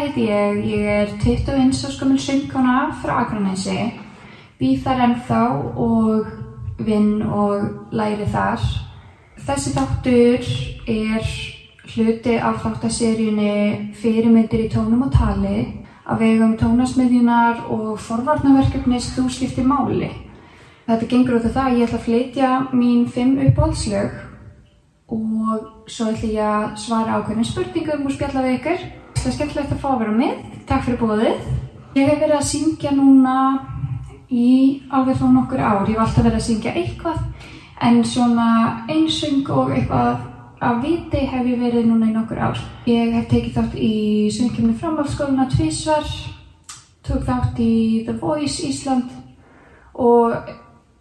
Heiti ég, ég er 21 og skömmul söngkona frá Akranesi, býð þar ennþá og vinn og læri þar. Þessi þáttur er hluti af þáttaseríunni Fyrirmyndir í tónum og tali að vegum tónasmiðjunar og forvarnaverkefnis Þú skiptir máli. Þetta gengur út af það að ég ætla að flytja mín fimm uppáhaldslög og svo ætla ég að svara ákveðnum spurningum og spjalla við ykkur. Er skemmtilegt að fá að vera með. Takk fyrir bóðið. Ég hef verið að syngja núna í alveg frá nokkur ár. Ég hef alltaf verið að syngja eitthvað en svona einsöng og eitthvað að viti hef ég verið núna í nokkur ár. Ég hef tekið þátt í söngkjöfni framhaldsskóluna tvísvar, tók þátt í The Voice Ísland og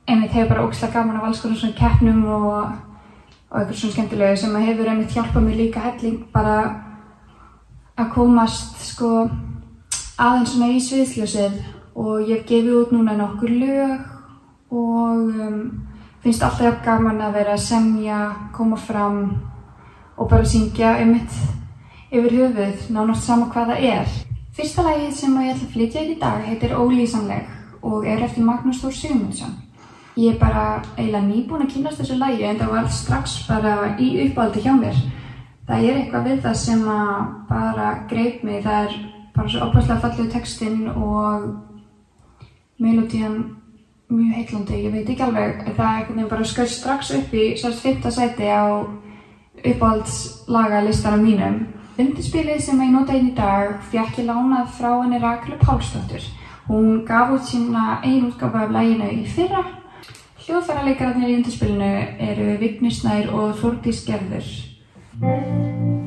einmitt hefur bara ógislega gaman af alls konar svona keppnum og, og eitthvað svona skemmtilegu sem hefur einmitt hjálpað mér líka helling bara að komast sko aðeins svona í sviðsljósið og ég hef gefið út núna nokkur lög og um, finnst alltaf gaman að vera að semja, koma fram og bara syngja einmitt yfir höfuð, nánast sama hvað það er. Fyrsta lagið sem ég ætla að flytja í dag heitir Ólýsanleg og er eftir Magnús Þór Sigmundsson. Ég er bara eiginlega nýbúin að kynast þessu lagi en það var strax bara í uppáldi hjá mér. Það er eitthvað við það sem að bara greip mig. Það er bara svo opaslega fallið textinn og melodían mjög heitlandi. Ég veit ekki alveg, það er bara skauð strax upp í sérst fyrta sæti á uppáhaldslagalistara mínum. Undirspilið sem ég nota einn í dag fjekk ég lánað frá henni Raklu Pálsdóttur. Hún gaf út sína einu útgáfa af læginu í fyrra. Hljóðfærarleikararnir í undirspilinu eru Vignir Snær og Þórdís Gerður. Eins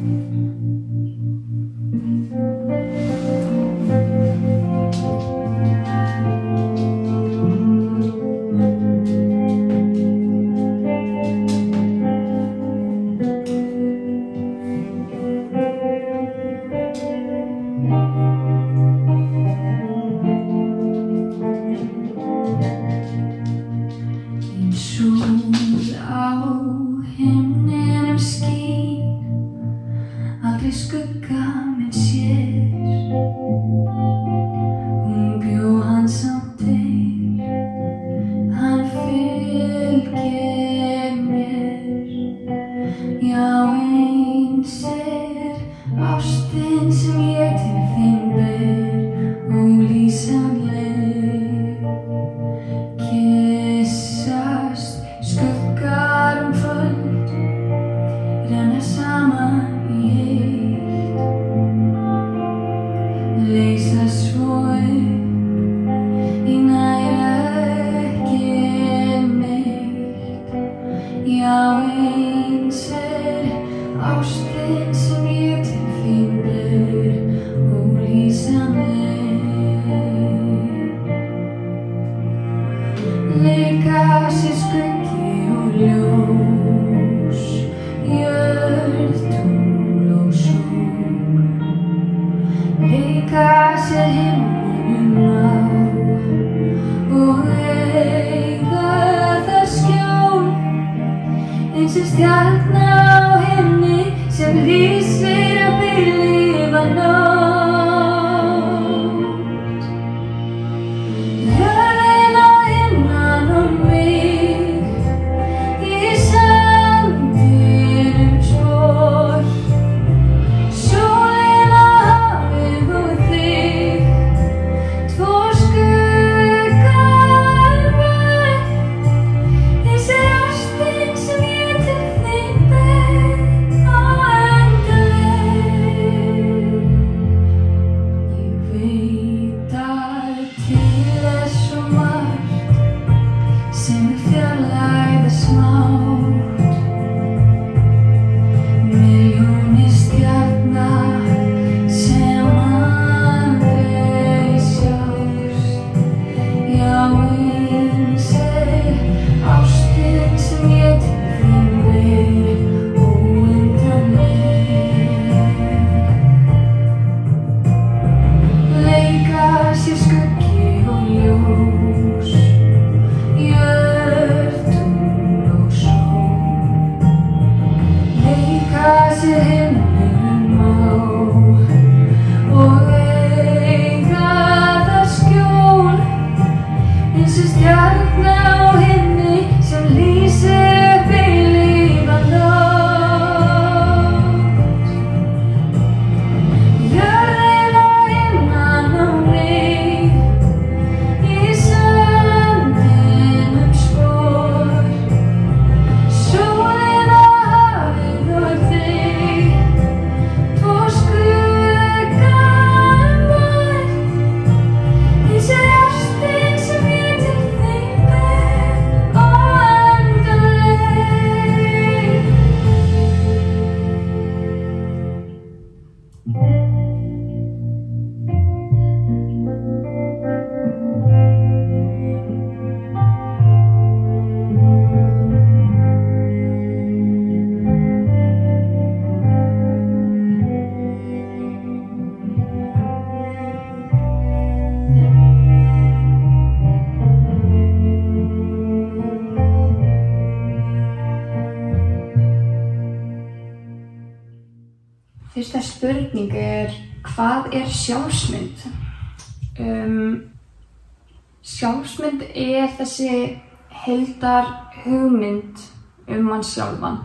hvað er sjálfsmynd? Um, sjálfsmynd er þessi heldar hugmynd um mann sjálfan.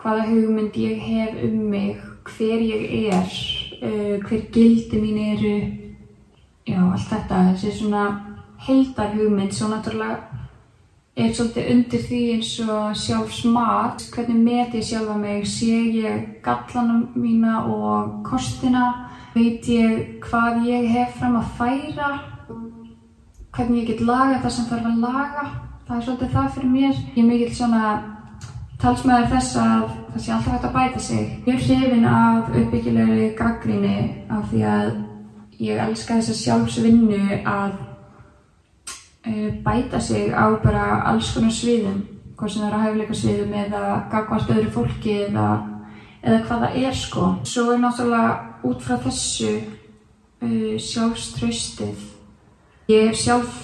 Hvaða hugmynd ég hef um mig, hver ég er, uh, hver gildi mín eru, já allt þetta, þessi svona heldar hugmynd, svo náttúrulega er svolítið undir því eins og sjálfsmat, hvernig met ég sjálfa mig, sé ég gallanum mína og kostina, veit ég hvað ég hef fram að færa, hvernig ég get laga það sem þarf að laga, það er svolítið það fyrir mér. Ég er mikill svona talsmaður þess að það sé alltaf hægt að bæta sig. Ég er hrifin af uppbyggilegri gaggríni af því að ég elska þessa sjálfsvinnu að uh, bæta sig á bara alls konar sviðum, hvort sem það er á hæfileika sviðum eða gagvart öðru fólki eða, eða hvað það er sko. Svo er náttúrulega út frá þessu uh, sjálfströstið. Ég er sjálf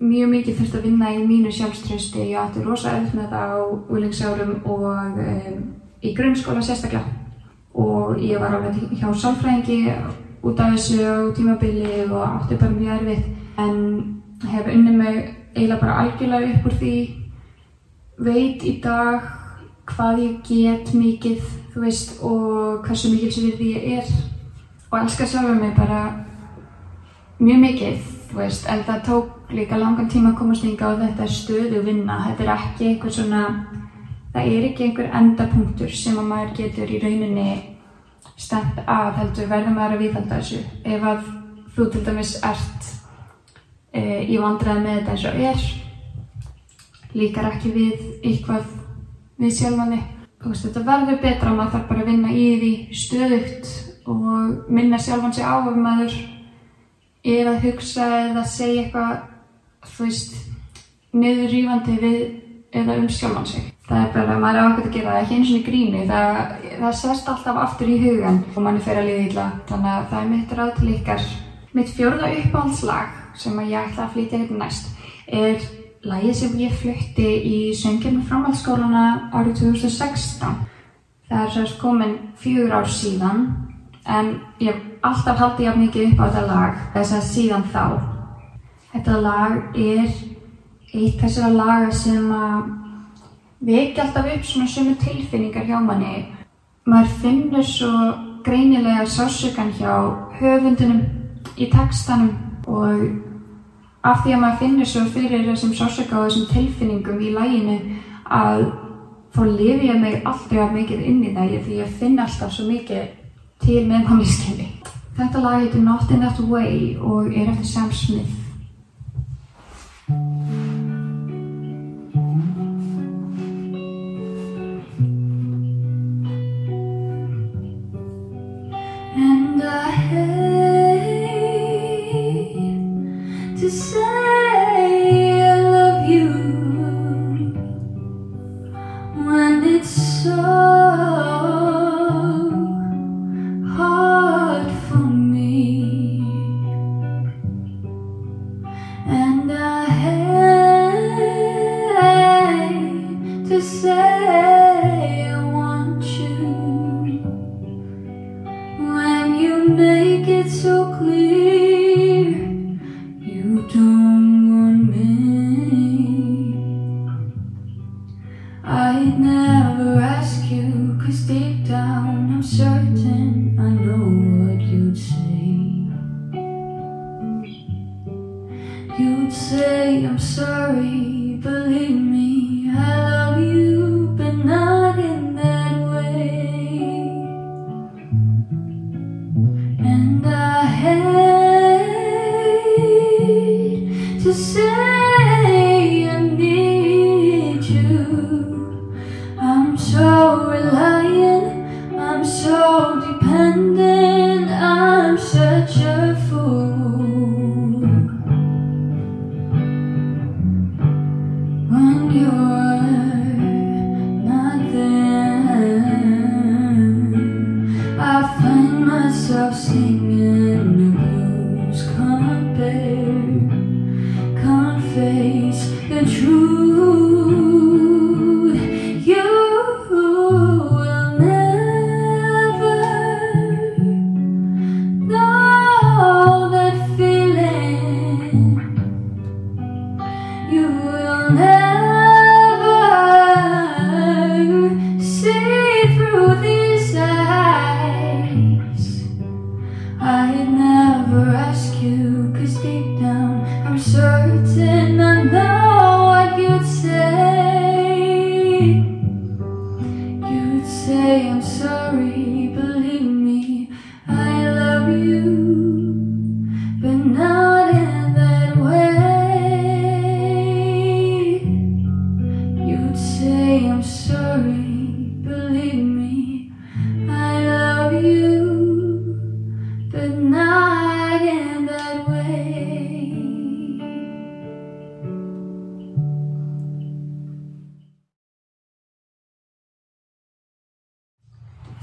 mjög mikið þurft að vinna í mínu sjálfströsti. Ég átti rosa öll með það á úlingsárum og um, í grunnskóla sérstaklega. Og ég var alveg hjá sálfræðingi út af þessu á tímabili og átti bara mjög erfitt. En hef unnið mig eiginlega bara algjörlega upp úr því veit í dag hvað ég get mikið þú veist og hversu mikil sem við ég er. Og elska sjálfa mig bara mjög mikið þú veist en það tók líka langan tíma að komast yngi á þetta stöðu vinna. Þetta er ekki einhver svona það er ekki einhver endapunktur sem að maður getur í rauninni stemt að heldur verður maður að viðhalda þessu. Ef að þú til dæmis ert e, í vandræði með þetta eins og er líkar ekki við eitthvað við sjálfanni veist, þetta verður betra maður þarf bara að vinna í því stöðugt og minna sjálfan sig á ef maður. Er að hugsa eða segja eitthvað þú veist niðurrýfandi við eða um sjálfan sig. Það er bara, maður er ákveð að gera það ekki eins og í gríni það, það sest alltaf aftur í hugan og manni fer að liða illa. Þannig að það er mitt ráð til ykkar. Mitt fjórða uppáhaldslag sem ég ætla að flytja hérna næst er lagið sem ég flutti í söngjarnu framhaldsskólana árið 2016. Það er sérst komin fjögur ár síðan en ég alltaf haldið jafn mikið upp á þetta lag þess að síðan þá. Þetta lag er eitt þessara laga sem vekja alltaf upp svona sömu tilfinningar hjá manni. Maður finnur svo greinilega sásökan hjá höfundunum í textanum og af því að maður finnir svo fyrir þessum sásöka og þessum tilfinningum í læginu að þá lifi ég mig alltaf mikið inn í það því ég finn alltaf svo mikið til með tónlistinni. Þetta lag heitir Not In That Way og er eftir Sam Smith. Cause deep down I'm certain I know what you'd say. You'd say, I'm sorry,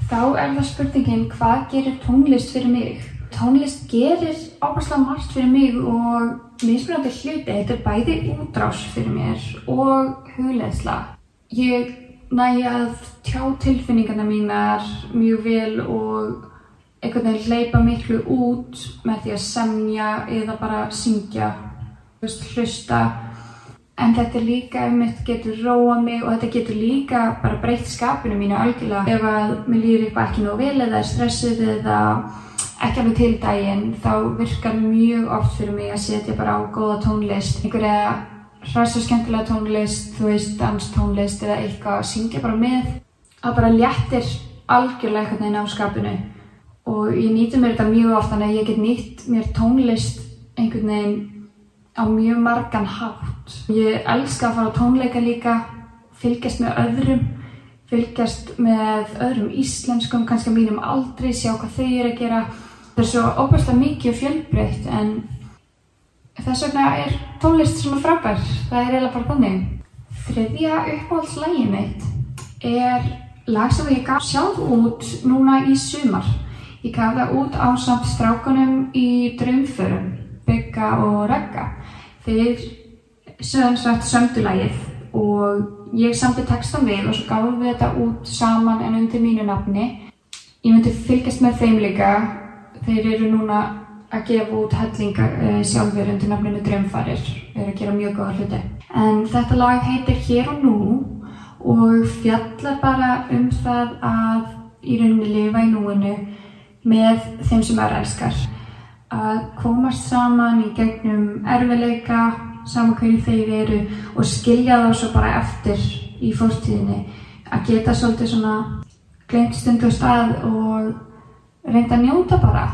þá er það spurningin hvað gerir tónlist fyrir mig? Tónlist gerir áherslega margt fyrir mig og mismunandi hluti. Þetta er bæði útrás fyrir mér og hugleðsla. Ég næ að tjá tilfinningarna mínar mjög vel og einhvern veginn hleypa miklu út með því að semja eða bara syngja, hlusta En þetta líka um mitt getur róa mig og þetta getur líka bara breytt skapinu mínu algjörlega. Ef að mér líður eitthvað ekki nóg vel eða er stressuð eða ekki alveg til daginn þá virkar mjög oft fyrir mig að setja bara á góða tónlist. Einhverja hræst og skemmtilega tónlist, þú veist, danstónlist eða eitthvað að syngja bara með. Það bara léttir algjörlega einhvern veginn á skapinu og ég nýti mér þetta mjög ofta en ég get nýtt mér tónlist einhvern veginn á mjög margan hátt. Ég elska að fara á tónleika líka, fylgjast með öðrum, fylgjast með öðrum íslenskum, kannski mínum aldrei, sjá hvað þau eru að gera. Það er svo óbærslega mikið fjölbreytt en þess vegna er tónlist svona frábær. Það er eiginlega bara þannig. Þriðja uppáhaldslægið mitt er lag sem ég gaf sjálf út núna í sumar. Ég gaf það út á samt strákunum í draumförum. Bygga og Ragga. Þeir sögum svart sömdulægið og ég samti textan við og svo gáðum við þetta út saman en undir mínu nafni. Ég myndi fylgjast með þeim líka. Þeir eru núna að gefa út hellinga uh, sjálfur undir nafninu Drömfarir. Þeir eru að gera mjög góða hluti. En þetta lag heitir Hér og Nú og fjallar bara um það að í rauninni lifa í núinu með þeim sem er elskar að komast saman í gegnum erfileika, saman hverju þeir eru og skilja þá svo bara eftir í fórstíðinni. Að geta svolítið svona glemt stundu á stað og reynda að njóta bara.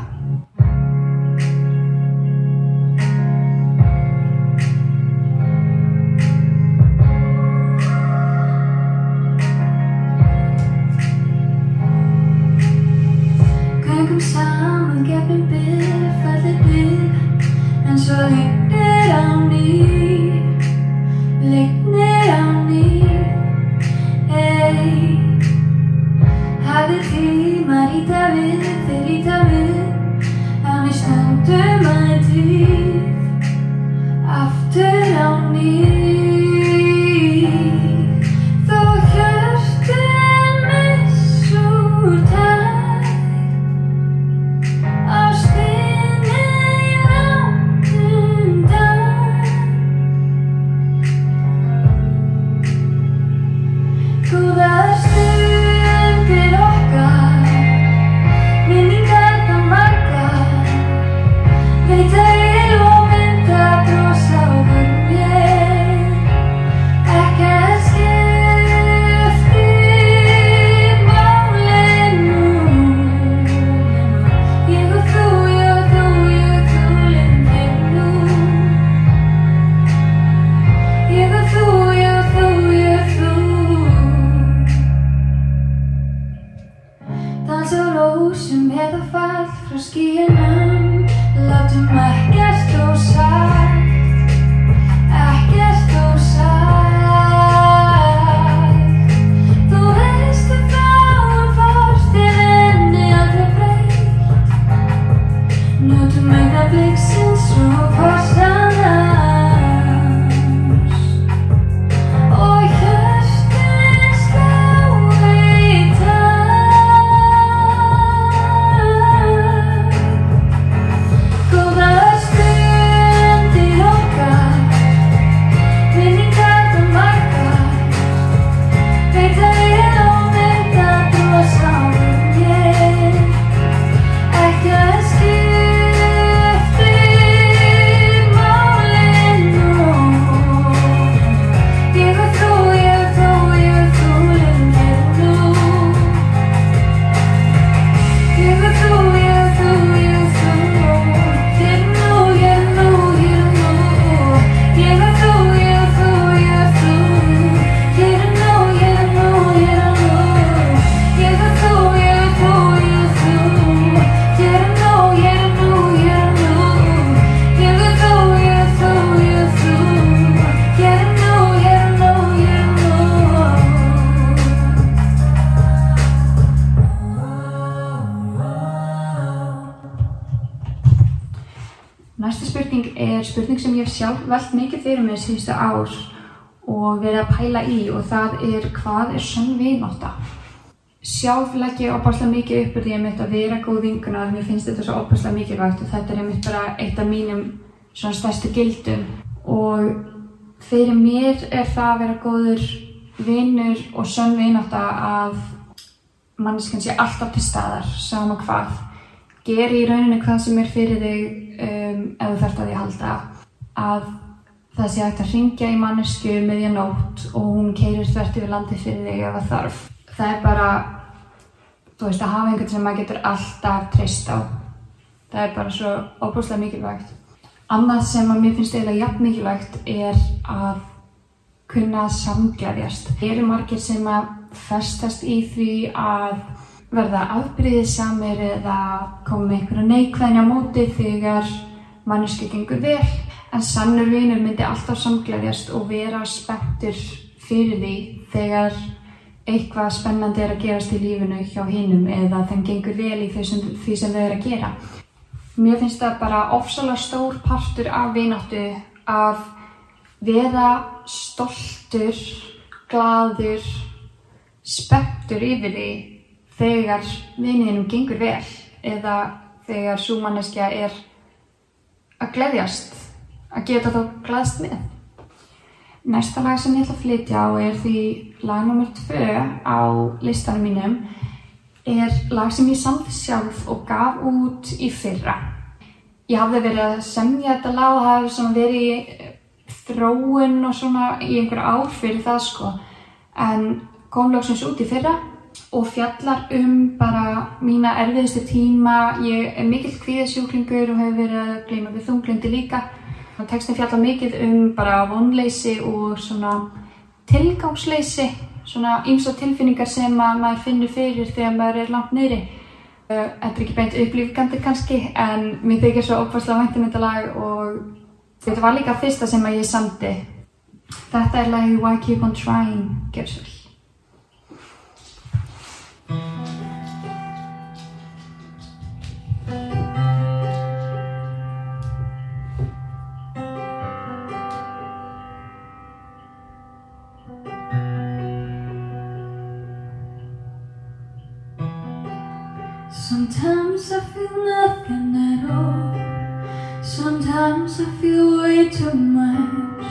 Spurning sem ég sjálf velt mikið fyrir mig síðustu ár og verið að pæla í og það er hvað er sann vináta? Sjálf legg ég opaslega mikið upp úr því að vera góð vinguna mér finnst þetta svo opaslega mikilvægt og þetta er einmitt bara eitt af mínum svona stærstu gildum og fyrir mér er það að vera góður vinnur og sann vináta að manneskinn sé alltaf til staðar, sama hvað geri í rauninu hvað sem er fyrir þig ef þú þarfst að því halda að það sé hægt að ringja í mannesku meðja um nótt og hún keirir þvert yfir landi fyrir þig ef það þarf. Það er bara þú veist að hafa einhvern sem maður getur alltaf treyst á. Það er bara svo óbúslega mikilvægt. Annað sem að mér finnst eiginlega jafn mikilvægt er að kunna samgæðjast það eru margir sem að festast í því að verða afbríðið samir eða koma með einhverja neikvæðin á móti þegar manneski gengur vel en sannur vinur myndi alltaf samglæðjast og vera spenntur fyrir því þegar eitthvað spennandi er að gerast í lífinu hjá hinnum eða þeim gengur vel í því sem, því sem þau eru að gera. Mér finnst það bara ofsalega stór partur af vináttu að vera stoltur, gladur, spenntur yfir því þegar vinninum gengur vel eða þegar súmanneskja er að gleðjast, að geta þá gleðst með. Næsta lag sem ég ætla að flytja á er því lag nr. 2 á listanum mínum er lag sem ég samt sjálf og gaf út í fyrra. Ég hafði verið að semja þetta lag og hafi verið í þróun og svona í einhver ár fyrir það sko en kom lóksins út í fyrra og fjallar um bara mína erfiðustu tíma. Ég er mikill kvíðasjúklingur og hefur verið að gleyma við þunglindi líka. Tekstin fjallar mikill um bara vonleysi og svona tilgangsleysi, svona ýmsa tilfinningar sem maður finnur fyrir þegar maður er langt neyri. Þetta er ekki beint upplýfgandi kannski en mér þykir svo ókvæmslega væntum þetta lag og þetta var líka fyrsta sem ég samti. Þetta er lagi Why Keep On Trying, Gersvöld. Sometimes I feel nothing at all. Sometimes I feel way too much.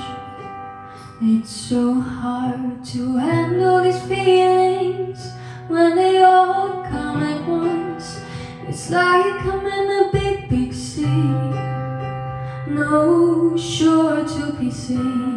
It's so hard to handle these feelings when they all come at once. It's like I'm in a big, big sea. No shore to be seen.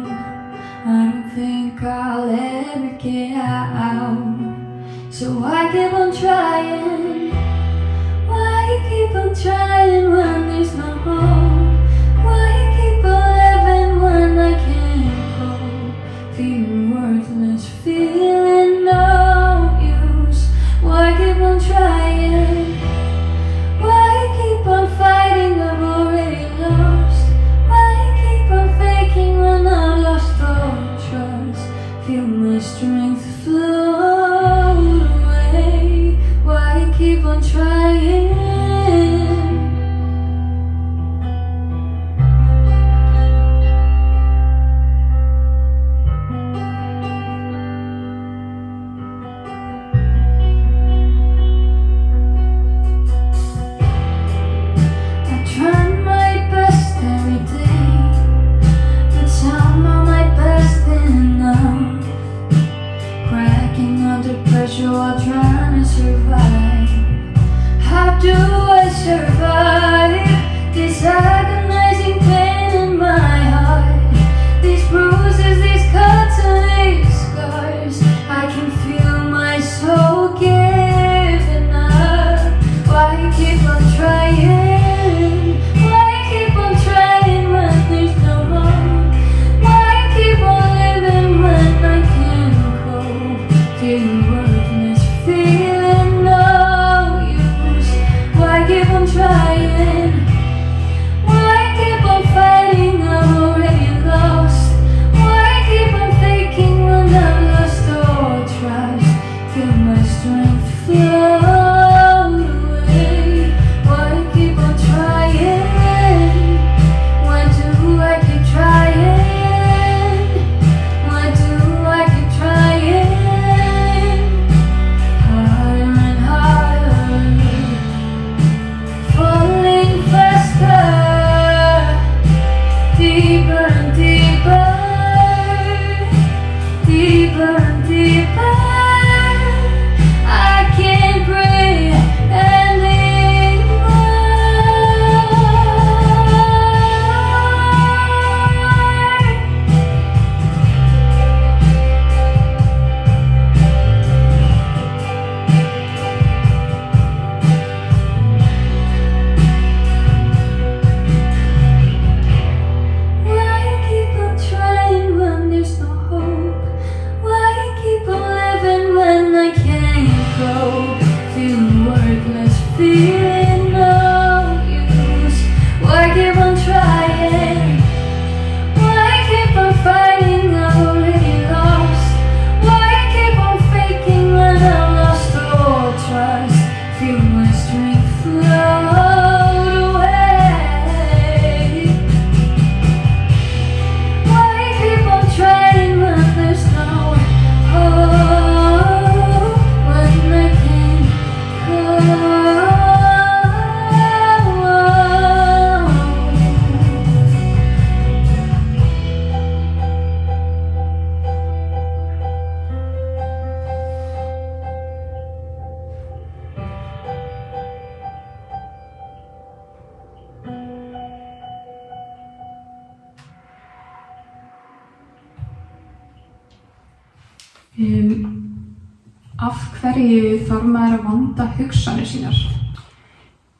Af hverju þarf maður að vanda hugsanir sínar?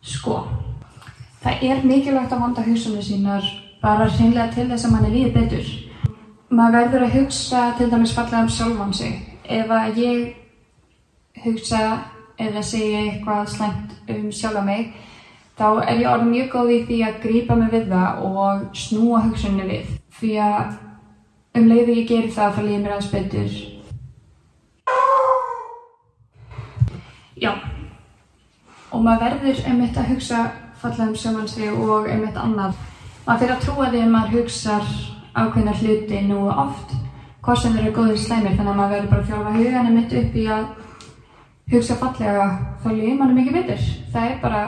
Sko, það er mikilvægt að vanda hugsanir sínar bara hreinlega til þess að manni líði betur. Maður verður að hugsa til dæmis fallega um sjálfan sig. Ef að ég hugsa eða segja eitthvað slæmt um sjálfa mig, þá er ég orðin mjög góð í því að grípa mig við það og snúa hugsunni við. Því að um leiði ég geri það þá líður mér aðeins betur Já, og maður verður einmitt að hugsa fallega um sjálfan sig og einmitt annað. Maður fyrir að trúa því að maður hugsar ákveðna hluti nú oft, hvort sem þeir eru góðir slæmir, þannig að maður verður bara að þjálfa hugan einmitt upp í að hugsa fallega, þá líður manni mikið betur. Það er bara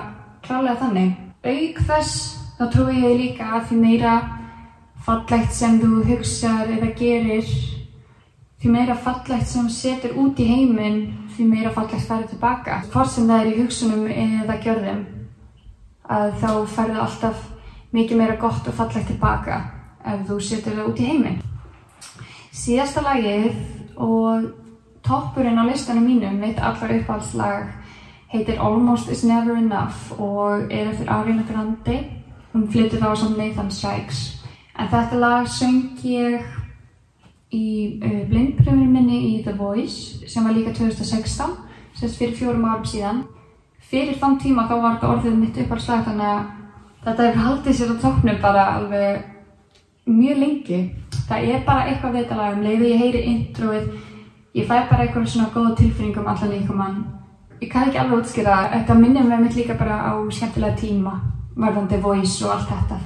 klálega þannig. Auk þess, þá trúi ég líka að því meira fallegt sem þú hugsar eða gerir, því meira fallegt sem setur út í heiminn, því meira fallegt færið tilbaka. Hvort sem það er í hugsunum eða gjörðum, að þá færðu alltaf mikið meira gott og fallegt tilbaka ef þú setur það út í heiminn. Síðasta lagið og toppurinn á listanum mínum, mitt allar uppáhaldslag, heitir Almost Is Never Enough og er eftir Ariana Grande. Hún flyttur þá sem Nathan Sykes. En þetta lag söng ég í uh, blindpröfunu minni í The Voice sem var líka 2016, sérst fyrir fjórum árum síðan. Fyrir þann tíma þá var þetta orðið mitt uppáhaldslag þannig að þetta hefur haldið sér á toppnum bara alveg mjög lengi. Það er bara eitthvað við þetta lag, um leiðu ég heyri introið, ég fæ bara eitthvað svona góða tilfinning um allan líkamann. Ég kann ekki alveg útskýra, þetta minnir mig mitt líka bara á skemmtilega tíma, varðandi Voice og allt þetta.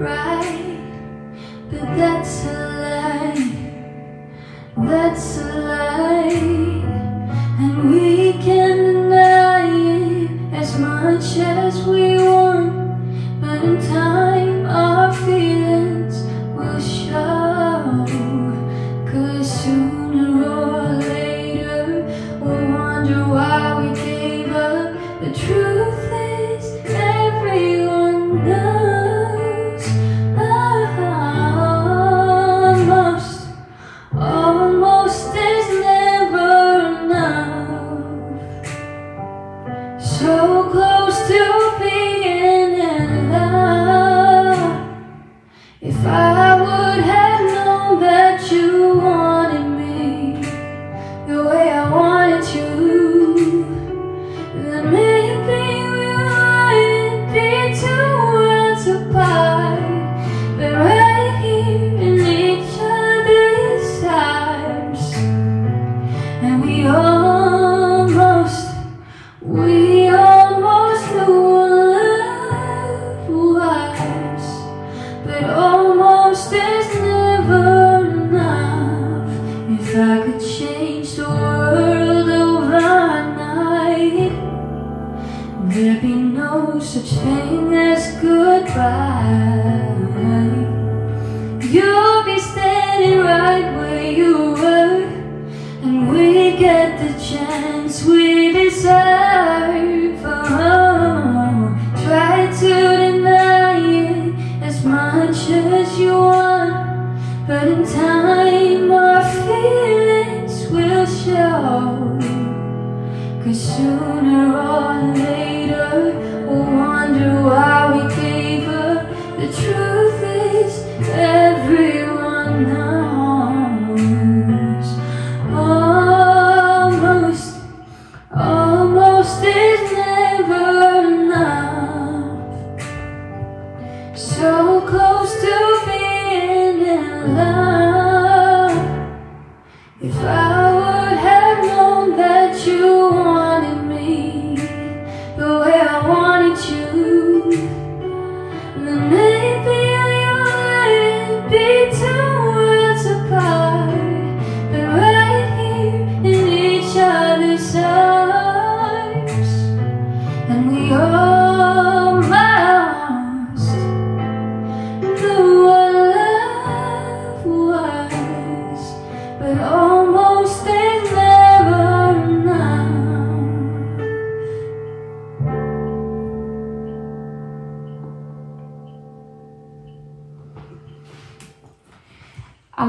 Right, but that's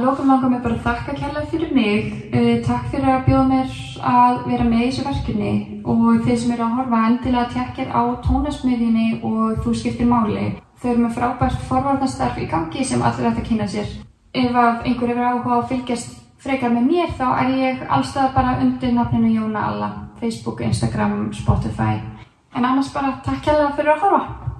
Að lókum langar mér bara að þakka kærlega fyrir mig. Uh, takk fyrir að bjóða mér að vera með í þessu verkefni og þeir sem eru að horfa endilega tekkir á tónasmiðjunni og þú skiptir máli. Þau eru með frábært forvarnastarf í gangi sem allir ætti að kynna sér. Ef að einhver hefur áhuga að fylgjast frekar með mér þá er ég allstað bara undir nafninu Jóna Alla, Facebook, Instagram, Spotify. En annars bara takk kærlega fyrir að horfa.